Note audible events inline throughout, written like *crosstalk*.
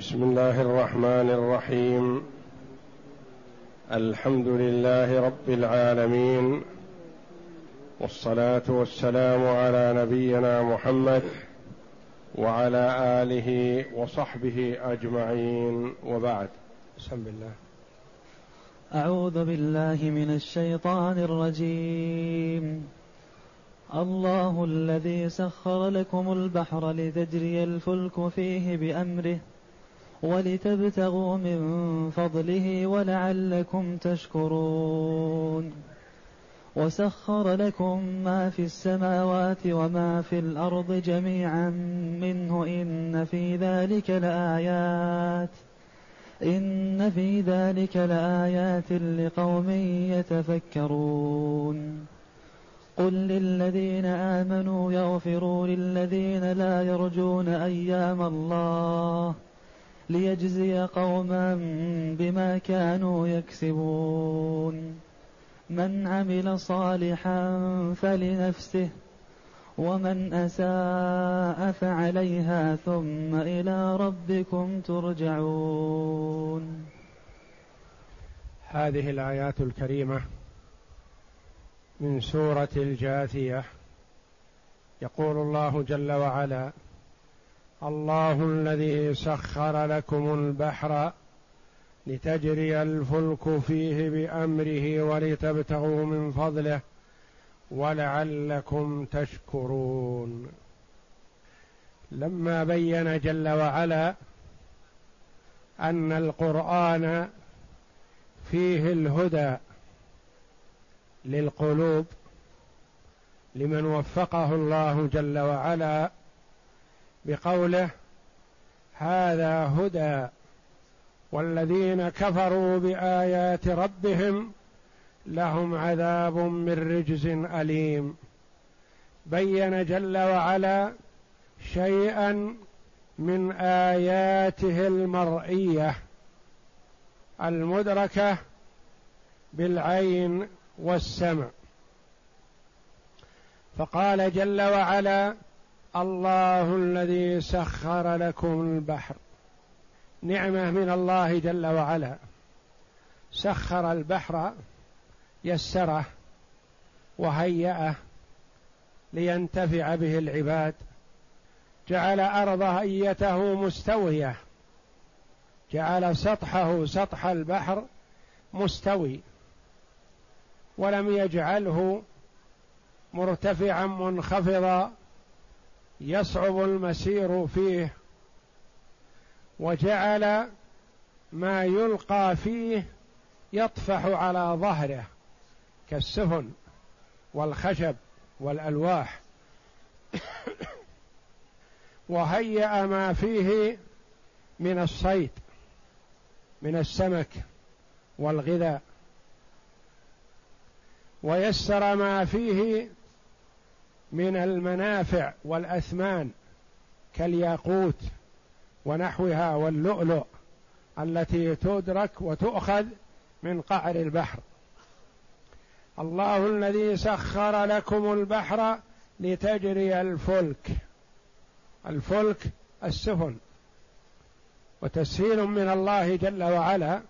بسم الله الرحمن الرحيم. الحمد لله رب العالمين. والصلاة والسلام على نبينا محمد وعلى آله وصحبه أجمعين. وبعد. بسم الله أعوذ بالله من الشيطان الرجيم. الله الذي سخر لكم البحر لتجري الفلك فيه بأمره ولتبتغوا من فضله ولعلكم تشكرون. وسخر لكم ما في السماوات وما في الأرض جميعا منه إن في ذلك لآيات. إن في ذلك لآيات لقوم يتفكرون. قل للذين آمنوا يغفروا للذين لا يرجون أيام الله. ليجزي قوما بما كانوا يكسبون. من عمل صالحا فلنفسه ومن أساء فعليها ثم إلى ربكم ترجعون. هذه الآيات الكريمة من سورة الجاثية. يقول الله جل وعلا الله الذي سخر لكم البحر لتجري الفلك فيه بأمره ولتبتغوا من فضله ولعلكم تشكرون. لما بين جل وعلا أن القرآن فيه الهدى للقلوب لمن وفقه الله جل وعلا بقوله هذا هدى والذين كفروا بآيات ربهم لهم عذاب من رجز أليم. بين جل وعلا شيئا من آياته المرئية المدركة بالعين والسمع. فقال جل وعلا الله الذي سخر لكم البحر. نعمة من الله جل وعلا. سخر البحر يسره وهيأه لينتفع به العباد. جعل أرض هيته مستوية. جعل سطحه سطح البحر مستوي. ولم يجعله مرتفعا منخفضا. يصعب المسير فيه وجعل ما يلقى فيه يطفح على ظهره كالسفن والخشب والألواح. *coughs* وهيأ ما فيه من الصيد من السمك والغذاء. ويسر ما فيه من المنافع والأثمان كالياقوت ونحوها واللؤلؤ التي تدرك وتؤخذ من قعر البحر. الله الذي سخر لكم البحر لتجري الفلك. الفلك السفن. وتسهيل من الله جل وعلا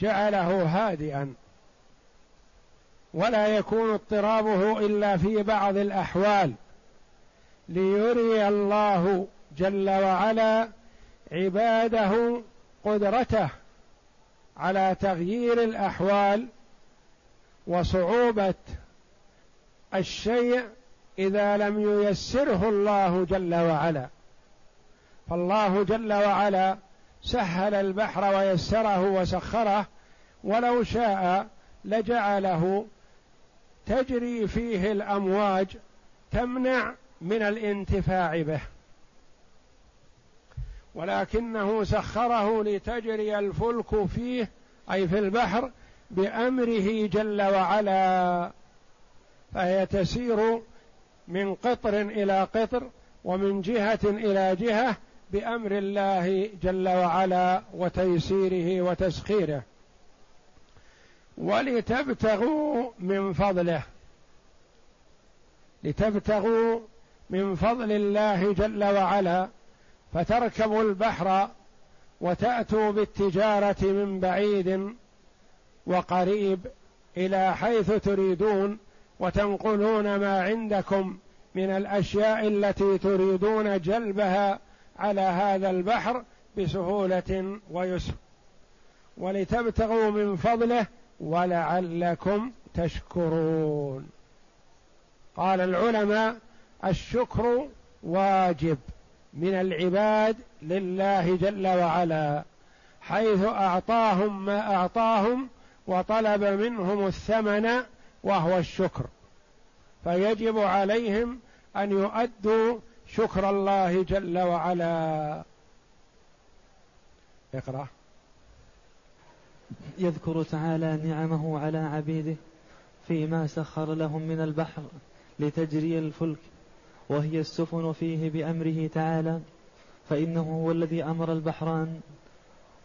جعله هادئا. ولا يكون اضطرابه إلا في بعض الأحوال ليري الله جل وعلا عباده قدرته على تغيير الأحوال وصعوبة الشيء إذا لم ييسره الله جل وعلا. فالله جل وعلا سهل البحر ويسره وسخره ولو شاء لجعله تجري فيه الأمواج تمنع من الانتفاع به. ولكنه سخره لتجري الفلك فيه أي في البحر بأمره جل وعلا. فهي تسير من قطر إلى قطر ومن جهة إلى جهة بأمر الله جل وعلا وتيسيره وتسخيره. ولتبتغوا من فضله. لتبتغوا من فضل الله جل وعلا فتركبوا البحر وتأتوا بالتجارة من بعيد وقريب إلى حيث تريدون وتنقلون ما عندكم من الأشياء التي تريدون جلبها على هذا البحر بسهولة ويسر. ولتبتغوا من فضله ولعلكم تشكرون. قال العلماء الشكر واجب من العباد لله جل وعلا حيث أعطاهم ما أعطاهم وطلب منهم الثمن وهو الشكر. فيجب عليهم أن يؤدوا شكر الله جل وعلا. اقرأ. يذكر تعالى نعمه على عبيده فيما سخر لهم من البحر لتجري الفلك وهي السفن فيه بأمره تعالى فإنه هو الذي أمر البحران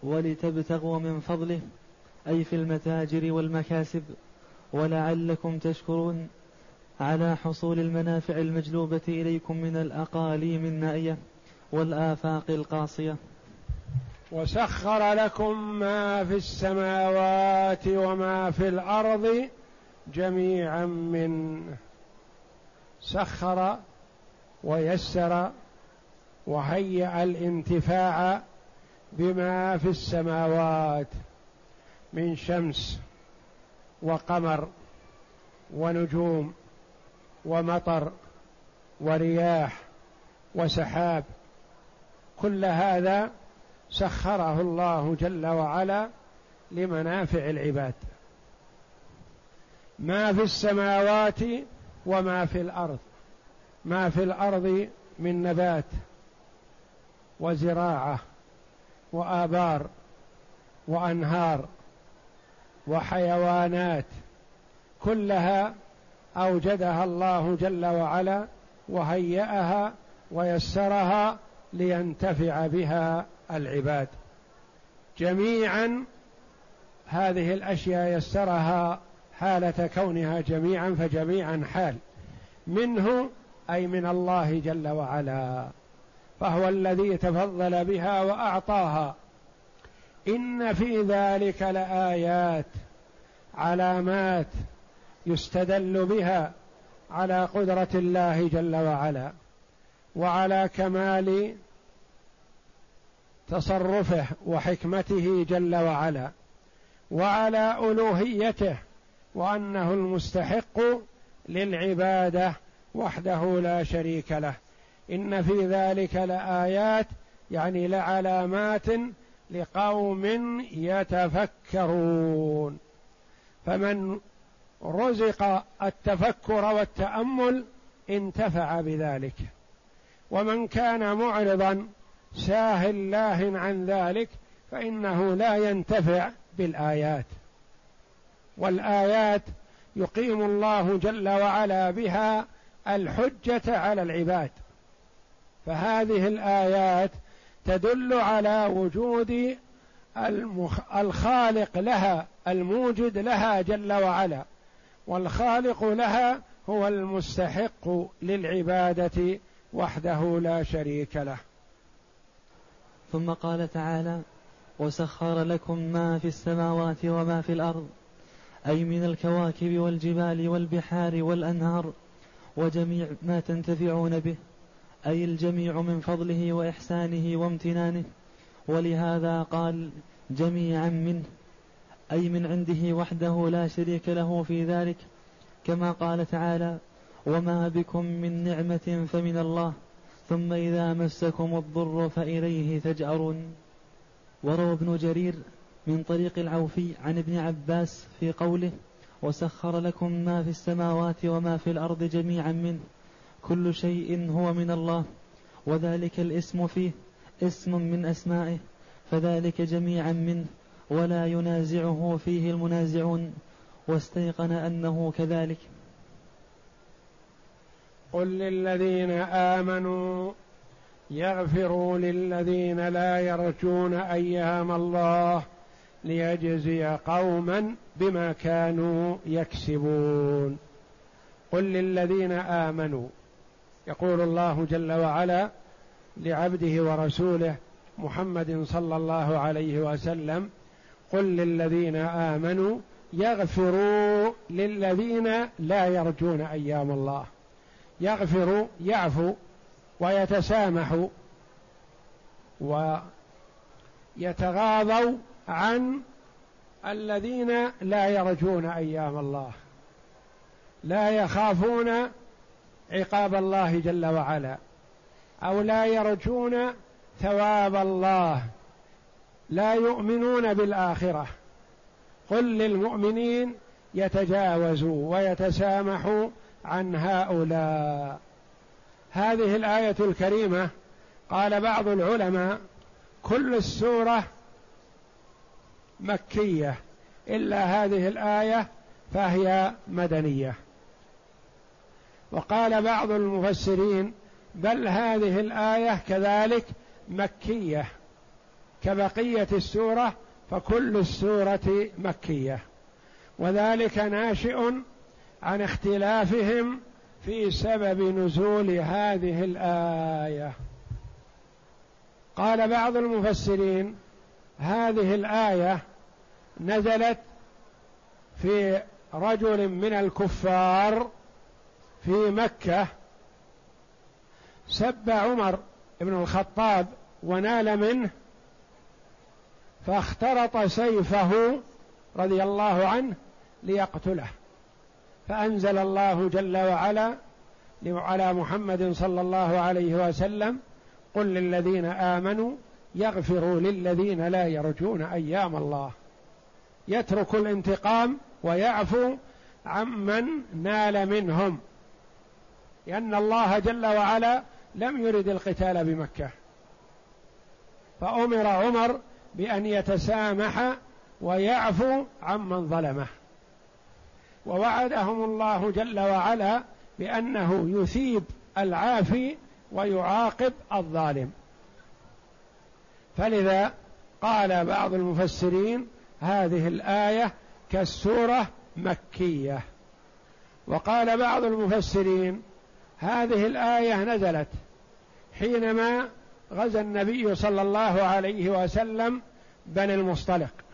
ولتبتغوا من فضله أي في المتاجر والمكاسب ولعلكم تشكرون على حصول المنافع المجلوبة إليكم من الأقاليم النائية والآفاق القاصية. وسخر لكم ما في السماوات وما في الأرض جميعا منه سخر ويسر وهيأ الانتفاع بما في السماوات من شمس وقمر ونجوم ومطر ورياح وسحاب كل هذا سخره الله جل وعلا لمنافع العباد. ما في السماوات وما في الأرض. ما في الأرض من نبات وزراعة وآبار وأنهار وحيوانات كلها أوجدها الله جل وعلا وهيأها ويسرها لينتفع بها العباد. جميعا هذه الأشياء يسرها حالة كونها جميعا فجميعا حال. منه أي من الله جل وعلا. فهو الذي تفضل بها وأعطاها. إن في ذلك لآيات علامات يستدل بها على قدرة الله جل وعلا. وعلى كمال تصرفه وحكمته جل وعلا وعلى ألوهيته وأنه المستحق للعبادة وحده لا شريك له. إن في ذلك لآيات يعني لعلامات لقوم يتفكرون. فمن رزق التفكر والتأمل انتفع بذلك. ومن كان معرضا ساهل لاه عن ذلك فإنه لا ينتفع بالآيات. والآيات يقيم الله جل وعلا بها الحجة على العباد. فهذه الآيات تدل على وجود الخالق لها الموجد لها جل وعلا. والخالق لها هو المستحق للعبادة وحده لا شريك له. ثم قال تعالى وسخر لكم ما في السماوات وما في الأرض أي من الكواكب والجبال والبحار والأنهار وجميع ما تنتفعون به أي الجميع من فضله وإحسانه وامتنانه. ولهذا قال جميعا منه أي من عنده وحده لا شريك له في ذلك كما قال تعالى وما بكم من نعمة فمن الله. ثم إذا مسكم الضر فإليه تجأرون. وروى ابن جرير من طريق العوفي عن ابن عباس في قوله وسخر لكم ما في السماوات وما في الأرض جميعا منه كل شيء هو من الله وذلك الاسم فيه اسم من أسمائه فذلك جميعا منه ولا ينازعه فيه المنازعون. واستيقن أنه كذلك. قل للذين آمنوا يغفروا للذين لا يرجون أيام الله ليجزي قوما بما كانوا يكسبون. قل للذين آمنوا يقول الله جل وعلا لعبده ورسوله محمد صلى الله عليه وسلم قل للذين آمنوا يغفروا للذين لا يرجون أيام الله. يغفر يعفو ويتسامح ويتغاضوا عن الذين لا يرجون أيام الله لا يخافون عقاب الله جل وعلا أو لا يرجون ثواب الله لا يؤمنون بالآخرة. قل للمؤمنين يتجاوزوا ويتسامحوا عن هؤلاء. هذه الآية الكريمة قال بعض العلماء كل السورة مكية إلا هذه الآية فهي مدنية. وقال بعض المفسرين بل هذه الآية كذلك مكية كبقية السورة فكل السورة مكية. وذلك ناشئ عن اختلافهم في سبب نزول هذه الآية. قال بعض المفسرين هذه الآية نزلت في رجل من الكفار في مكة سب عمر بن الخطاب ونال منه فاخترط سيفه رضي الله عنه ليقتله. فأنزل الله جل وعلا على محمد صلى الله عليه وسلم قل للذين آمنوا يغفروا للذين لا يرجون أيام الله. يترك الانتقام ويعفو عمن نال منهم. لأن الله جل وعلا لم يرد القتال بمكة. فأمر عمر بأن يتسامح ويعفو عمن ظلمه. ووعدهم الله جل وعلا بأنه يثيب العافي ويعاقب الظالم. فلذا قال بعض المفسرين هذه الآية كالسورة مكية. وقال بعض المفسرين هذه الآية نزلت حينما غزا النبي صلى الله عليه وسلم بني المصطلق.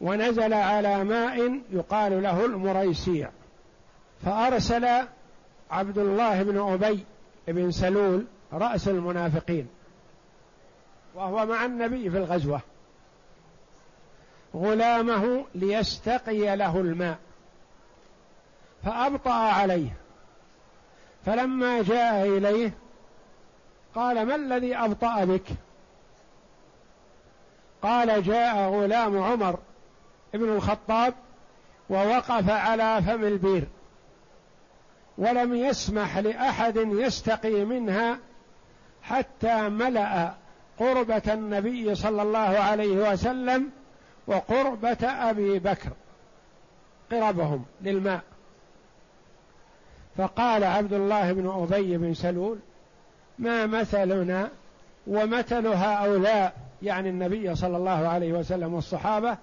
ونزل على ماء يقال له المريسيع. فأرسل عبد الله بن أبي بن سلول رأس المنافقين وهو مع النبي في الغزوة غلامه ليستقي له الماء. فأبطأ عليه. فلما جاء إليه قال ما الذي أبطأ بك؟ قال جاء غلام عمر ابن الخطاب ووقف على فم البير ولم يسمح لأحد يستقي منها حتى ملأ قربة النبي صلى الله عليه وسلم وقربة أبي بكر قربهم للماء. فقال عبد الله بن أبي بن سلول ما مثلنا ومثل هؤلاء؟ يعني النبي صلى الله عليه وسلم والصحابة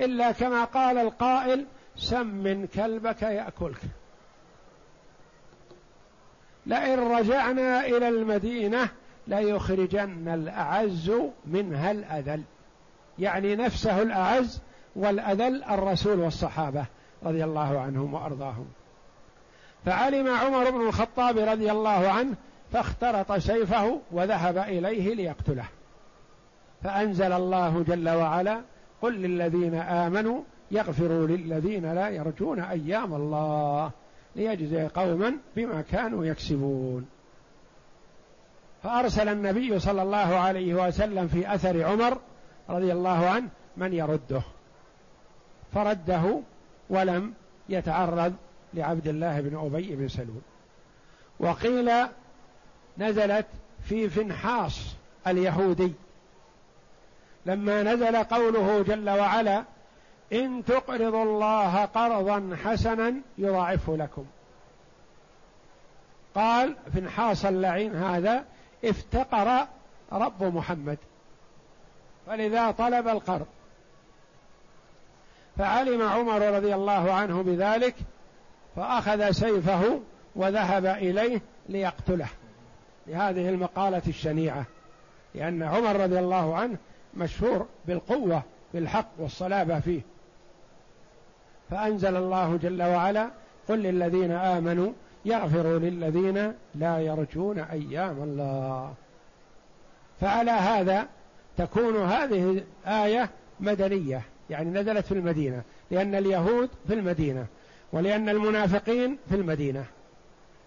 إلا كما قال القائل سمن كلبك يأكلك. لئن رجعنا إلى المدينة ليخرجن الأعز منها الأذل. يعني نفسه الأعز والأذل الرسول والصحابة رضي الله عنهم وأرضاهم. فعلم عمر بن الخطاب رضي الله عنه فاخترط سيفه وذهب إليه ليقتله. فأنزل الله جل وعلا قل للذين آمنوا يغفروا للذين لا يرجون أيام الله ليجزي قوما بما كانوا يكسبون. فأرسل النبي صلى الله عليه وسلم في أثر عمر رضي الله عنه من يرده. فرده ولم يتعرض لعبد الله بن أبي بن سلول. وقيل نزلت في فنحاص اليهودي. لما نزل قوله جل وعلا إن تقرضوا الله قرضا حسنا يضاعفه لكم. قال فنحاص اللعين هذا افتقر رب محمد. فلذا طلب القرض. فعلم عمر رضي الله عنه بذلك فأخذ سيفه وذهب إليه ليقتله. لهذه المقالة الشنيعة. لأن عمر رضي الله عنه مشهور بالقوة بالحق والصلابة فيه. فأنزل الله جل وعلا قل للذين آمنوا يغفروا للذين لا يرجون أيام الله. فعلى هذا تكون هذه الآية مدنية يعني نزلت في المدينة لأن اليهود في المدينة ولأن المنافقين في المدينة.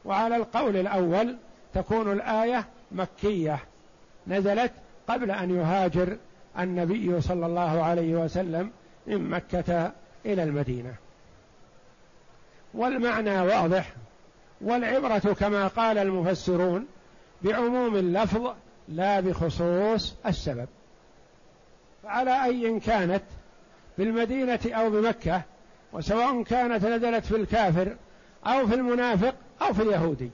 وعلى القول الأول تكون الآية مكية نزلت قبل أن يهاجر النبي صلى الله عليه وسلم من مكة إلى المدينة. والمعنى واضح والعبرة كما قال المفسرون بعموم اللفظ لا بخصوص السبب. فعلى أي كانت بالمدينة أو بمكة وسواء كانت نزلت في الكافر أو في المنافق أو في اليهودي.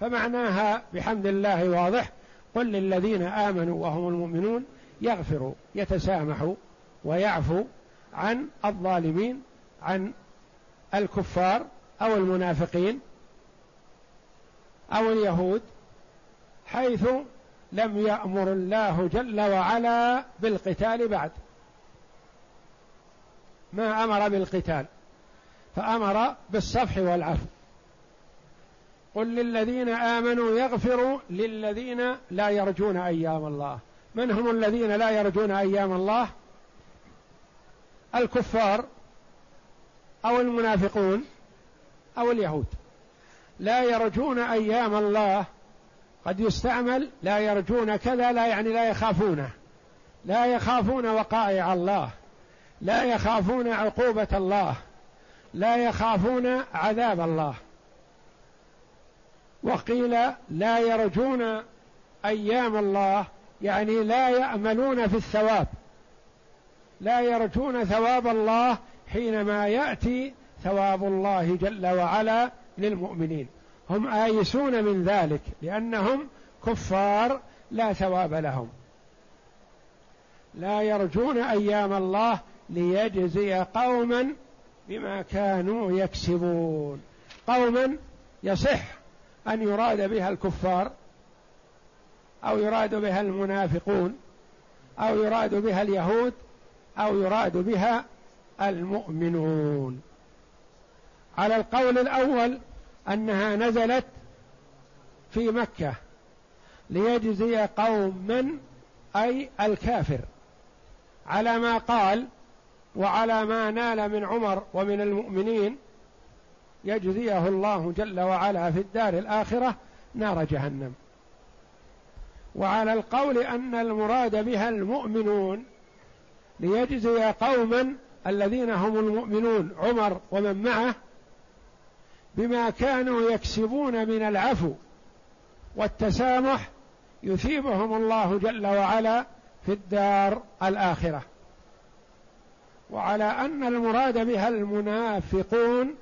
فمعناها بحمد الله واضح قل للذين آمنوا وهم المؤمنون يغفروا يتسامحوا ويعفو عن الظالمين عن الكفار أو المنافقين أو اليهود حيث لم يأمر الله جل وعلا بالقتال بعد. ما أمر بالقتال فأمر بالصفح والعفو. قل للذين آمنوا يغفروا للذين لا يرجون أيام الله. من هم الذين لا يرجون أيام الله؟ الكفار أو المنافقون أو اليهود. لا يرجون أيام الله. قد يستعمل لا يرجون كذا لا يعني لا يخافونه. لا يخافون وقائع الله. لا يخافون عقوبة الله. لا يخافون عذاب الله. وقيل لا يرجون أيام الله يعني لا يأملون في الثواب. لا يرجون ثواب الله حينما يأتي ثواب الله جل وعلا للمؤمنين. هم آيسون من ذلك لأنهم كفار لا ثواب لهم. لا يرجون أيام الله ليجزي قوما بما كانوا يكسبون. قوما يصح أن يراد بها الكفار أو يراد بها المنافقون أو يراد بها اليهود أو يراد بها المؤمنون. على القول الأول أنها نزلت في مكة ليجزي قوما أي الكافر. على ما قال وعلى ما نال من عمر ومن المؤمنين يجزيه الله جل وعلا في الدار الآخرة نار جهنم. وعلى القول أن المراد بها المؤمنون ليجزي قوما الذين هم المؤمنون عمر ومن معه بما كانوا يكسبون من العفو والتسامح يثيبهم الله جل وعلا في الدار الآخرة. وعلى أن المراد بها المنافقون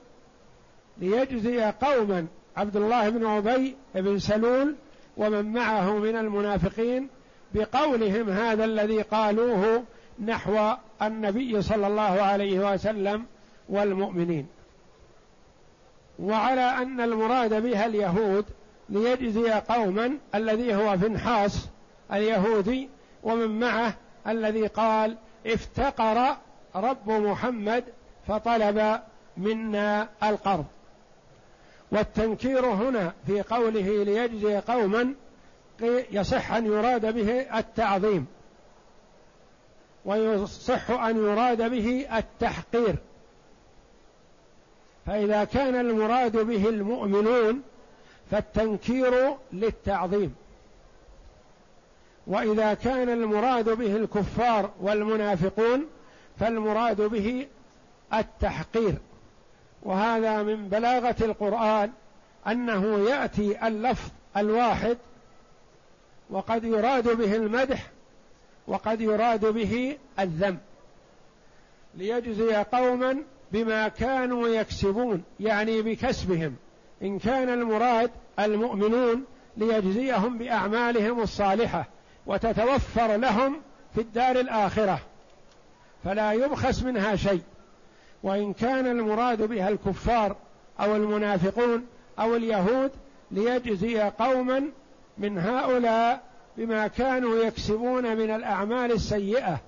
ليجزي قوما عبد الله بن أبي بن سلول ومن معه من المنافقين بقولهم هذا الذي قالوه نحو النبي صلى الله عليه وسلم والمؤمنين. وعلى أن المراد بها اليهود ليجزي قوما الذي هو فنحاس اليهودي ومن معه الذي قال افتقر رب محمد فطلب منا القرض. والتنكير هنا في قوله ليجزي قوما يصح أن يراد به التعظيم. ويصح أن يراد به التحقير. فإذا كان المراد به المؤمنون فالتنكير للتعظيم. وإذا كان المراد به الكفار والمنافقون فالمراد به التحقير. وهذا من بلاغة القرآن أنه يأتي اللفظ الواحد وقد يراد به المدح وقد يراد به الذم. ليجزي قوما بما كانوا يكسبون يعني بكسبهم. إن كان المراد المؤمنون ليجزيهم بأعمالهم الصالحة وتتوفر لهم في الدار الآخرة. فلا يبخس منها شيء. وإن كان المراد بها الكفار أو المنافقون أو اليهود ليجزي قوما من هؤلاء بما كانوا يكسبون من الأعمال السيئة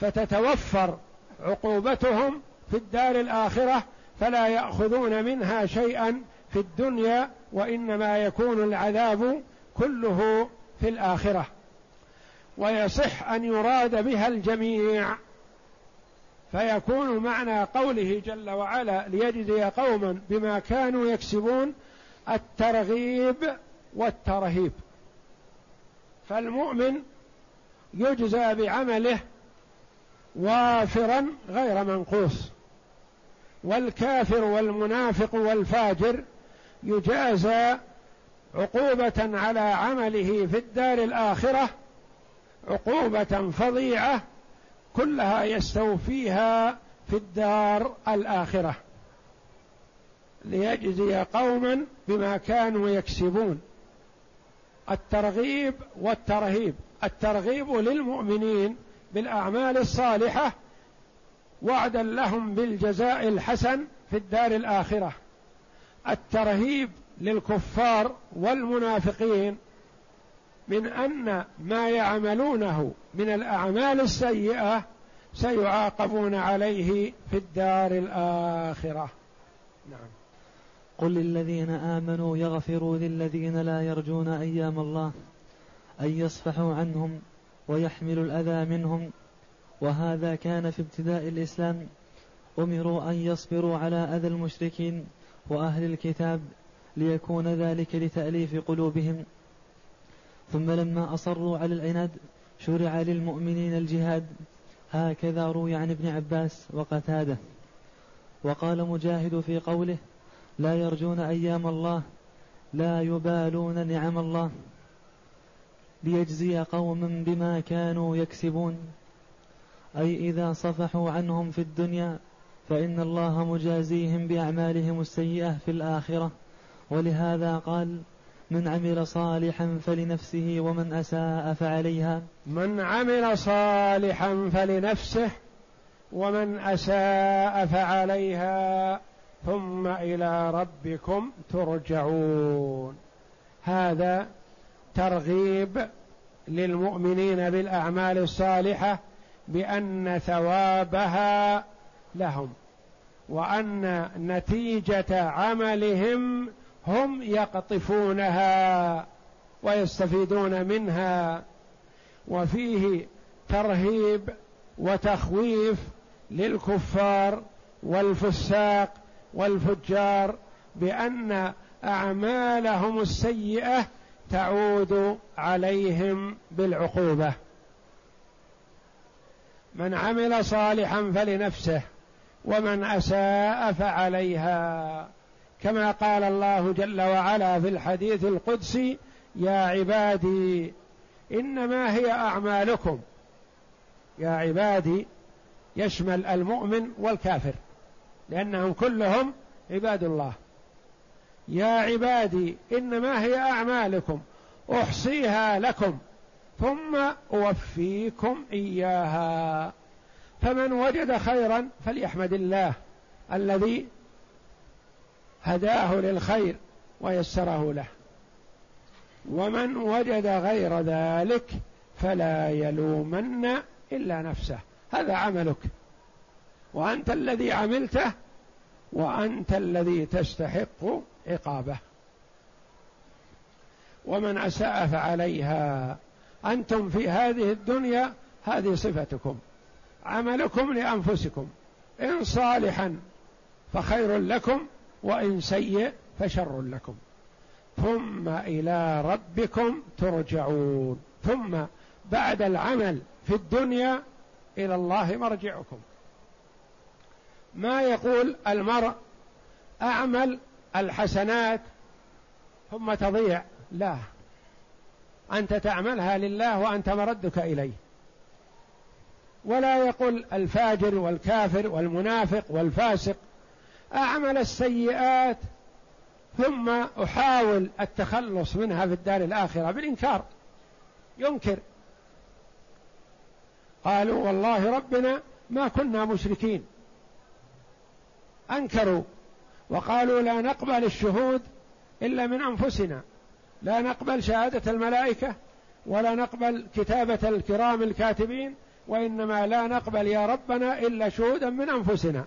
فتتوفر عقوبتهم في الدار الآخرة فلا يأخذون منها شيئا في الدنيا وإنما يكون العذاب كله في الآخرة. ويصح أن يراد بها الجميع فيكون معنى قوله جل وعلا ليجزي قوما بما كانوا يكسبون الترغيب والترهيب. فالمؤمن يجزى بعمله وافرا غير منقوص والكافر والمنافق والفاجر يجازى عقوبة على عمله في الدار الآخرة عقوبة فظيعة كلها يستوفيها في الدار الآخرة. ليجزي قوما بما كانوا يكسبون. الترغيب والترهيب. الترغيب للمؤمنين بالأعمال الصالحة وعدا لهم بالجزاء الحسن في الدار الآخرة. الترهيب للكفار والمنافقين من أن ما يعملونه من الأعمال السيئة سيعاقبون عليه في الدار الآخرة. نعم. قل للذين آمنوا يغفروا للذين لا يرجون أيام الله أن يصفحوا عنهم ويحملوا الأذى منهم. وهذا كان في ابتداء الإسلام. أمروا أن يصبروا على أذى المشركين وأهل الكتاب ليكون ذلك لتأليف قلوبهم. ثم لما أصروا على العناد شرع للمؤمنين الجهاد. هكذا روي عن ابن عباس وقتاده. وقال مجاهد في قوله لا يرجون أيام الله لا يبالون نعم الله. ليجزي قوما بما كانوا يكسبون. أي إذا صفحوا عنهم في الدنيا فإن الله مجازيهم بأعمالهم السيئة في الآخرة. ولهذا قال من عمل صالحا فلنفسه ومن أساء فعليها. من عمل صالحا فلنفسه ومن أساء فعليها ثم إلى ربكم ترجعون. هذا ترغيب للمؤمنين بالأعمال الصالحة بأن ثوابها لهم وأن نتيجة عملهم هم يقطفونها ويستفيدون منها وفيه ترهيب وتخويف للكفار والفساق والفجار بأن أعمالهم السيئة تعود عليهم بالعقوبة. من عمل صالحا فلنفسه ومن أساء فعليها. كما قال الله جل وعلا في الحديث القدسي يا عبادي إنما هي أعمالكم. يا عبادي يشمل المؤمن والكافر لأنهم كلهم عباد الله. يا عبادي إنما هي أعمالكم أحصيها لكم ثم أوفيكم إياها. فمن وجد خيرا فليحمد الله الذي هداه للخير ويسره له. ومن وجد غير ذلك فلا يلومن إلا نفسه. هذا عملك. وأنت الذي عملته وأنت الذي تستحق عقابه. ومن أساء فعليها. أنتم في هذه الدنيا هذه صفتكم. عملكم لأنفسكم. إن صالحا فخير لكم وإن سيء فشر لكم. ثم إلى ربكم ترجعون. ثم بعد العمل في الدنيا إلى الله مرجعكم. ما يقول المرء؟ أعمل الحسنات ثم تضيع. لا. أنت تعملها لله وأنت مردك إليه. ولا يقول الفاجر والكافر والمنافق والفاسق. أعمل السيئات ثم أحاول التخلص منها في الدار الآخرة بالإنكار. ينكر. قالوا والله ربنا ما كنا مشركين. أنكروا. وقالوا لا نقبل الشهود إلا من أنفسنا. لا نقبل شهادة الملائكة ولا نقبل كتابة الكرام الكاتبين وإنما لا نقبل يا ربنا إلا شهودا من أنفسنا.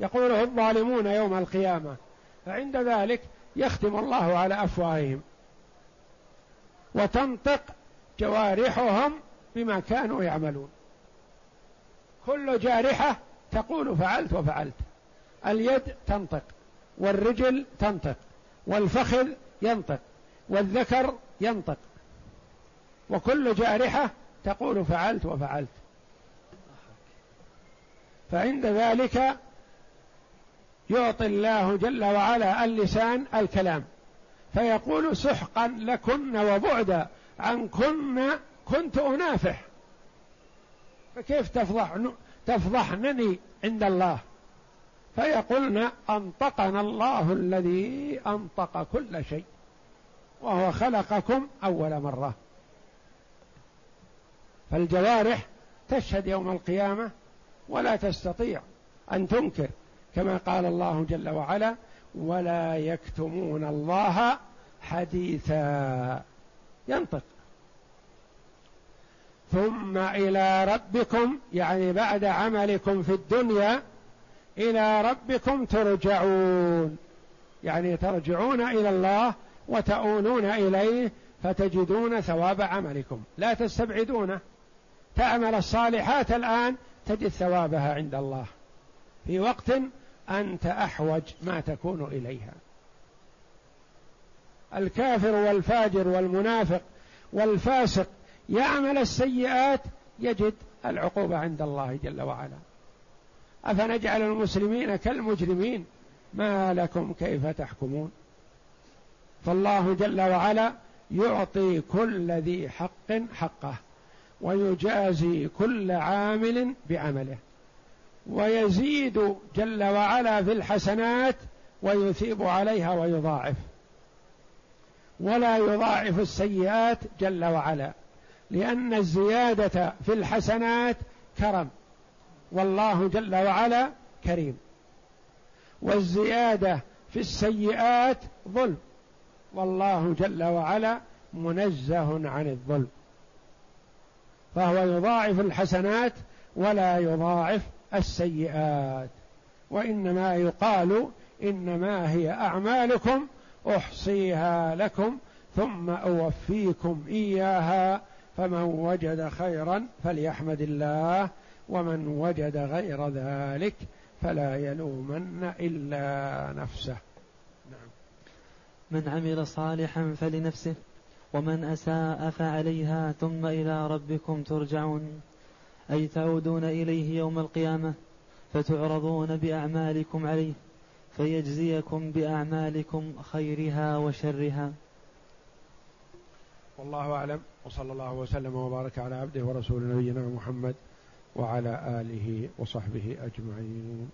يقوله الظالمون يوم القيامة. فعند ذلك يختم الله على أفواههم. وتنطق جوارحهم بما كانوا يعملون. كل جارحة تقول فعلت وفعلت. اليد تنطق والرجل تنطق والفخذ ينطق والذكر ينطق. وكل جارحة تقول فعلت وفعلت. فعند ذلك يعطي الله جل وعلا اللسان الكلام. فيقول سحقا لكن وبعدا عنكن كنت أنافح فكيف تفضح تفضحنني عند الله؟ فيقولن أنطقنا الله الذي أنطق كل شيء وهو خلقكم أول مرة. فالجوارح تشهد يوم القيامة ولا تستطيع أن تنكر. كما قال الله جل وعلا ولا يكتمون الله حديثا. ينطق. ثم إلى ربكم يعني بعد عملكم في الدنيا إلى ربكم ترجعون. يعني ترجعون إلى الله وتؤونون إليه فتجدون ثواب عملكم. لا تستبعدونه. تعمل الصالحات الآن تجد ثوابها عند الله. في وقت أنت أحوج ما تكون إليها. الكافر والفاجر والمنافق والفاسق يعمل السيئات يجد العقوبة عند الله جل وعلا. أفنجعل المسلمين كالمجرمين؟ ما لكم كيف تحكمون؟ فالله جل وعلا يعطي كل ذي حق حقه ويجازي كل عامل بعمله. ويزيد جل وعلا في الحسنات ويثيب عليها ويضاعف. ولا يضاعف السيئات جل وعلا لأن الزيادة في الحسنات كرم. والله جل وعلا كريم. والزيادة في السيئات ظلم. والله جل وعلا منزه عن الظلم. فهو يضاعف الحسنات ولا يضاعف السيئات وإنما يقال إنما هي أعمالكم أحصيها لكم ثم أوفيكم إياها فمن وجد خيرا فليحمد الله ومن وجد غير ذلك فلا يلومن إلا نفسه نعم. من عمل صالحا فلنفسه ومن أساء فعليها ثم إلى ربكم ترجعون أي تعودون إليه يوم القيامة فتعرضون بأعمالكم عليه فيجزيكم بأعمالكم خيرها وشرها. والله أعلم وصلى الله وسلم وبارك على عبده ورسول نبينا محمد وعلى آله وصحبه أجمعين.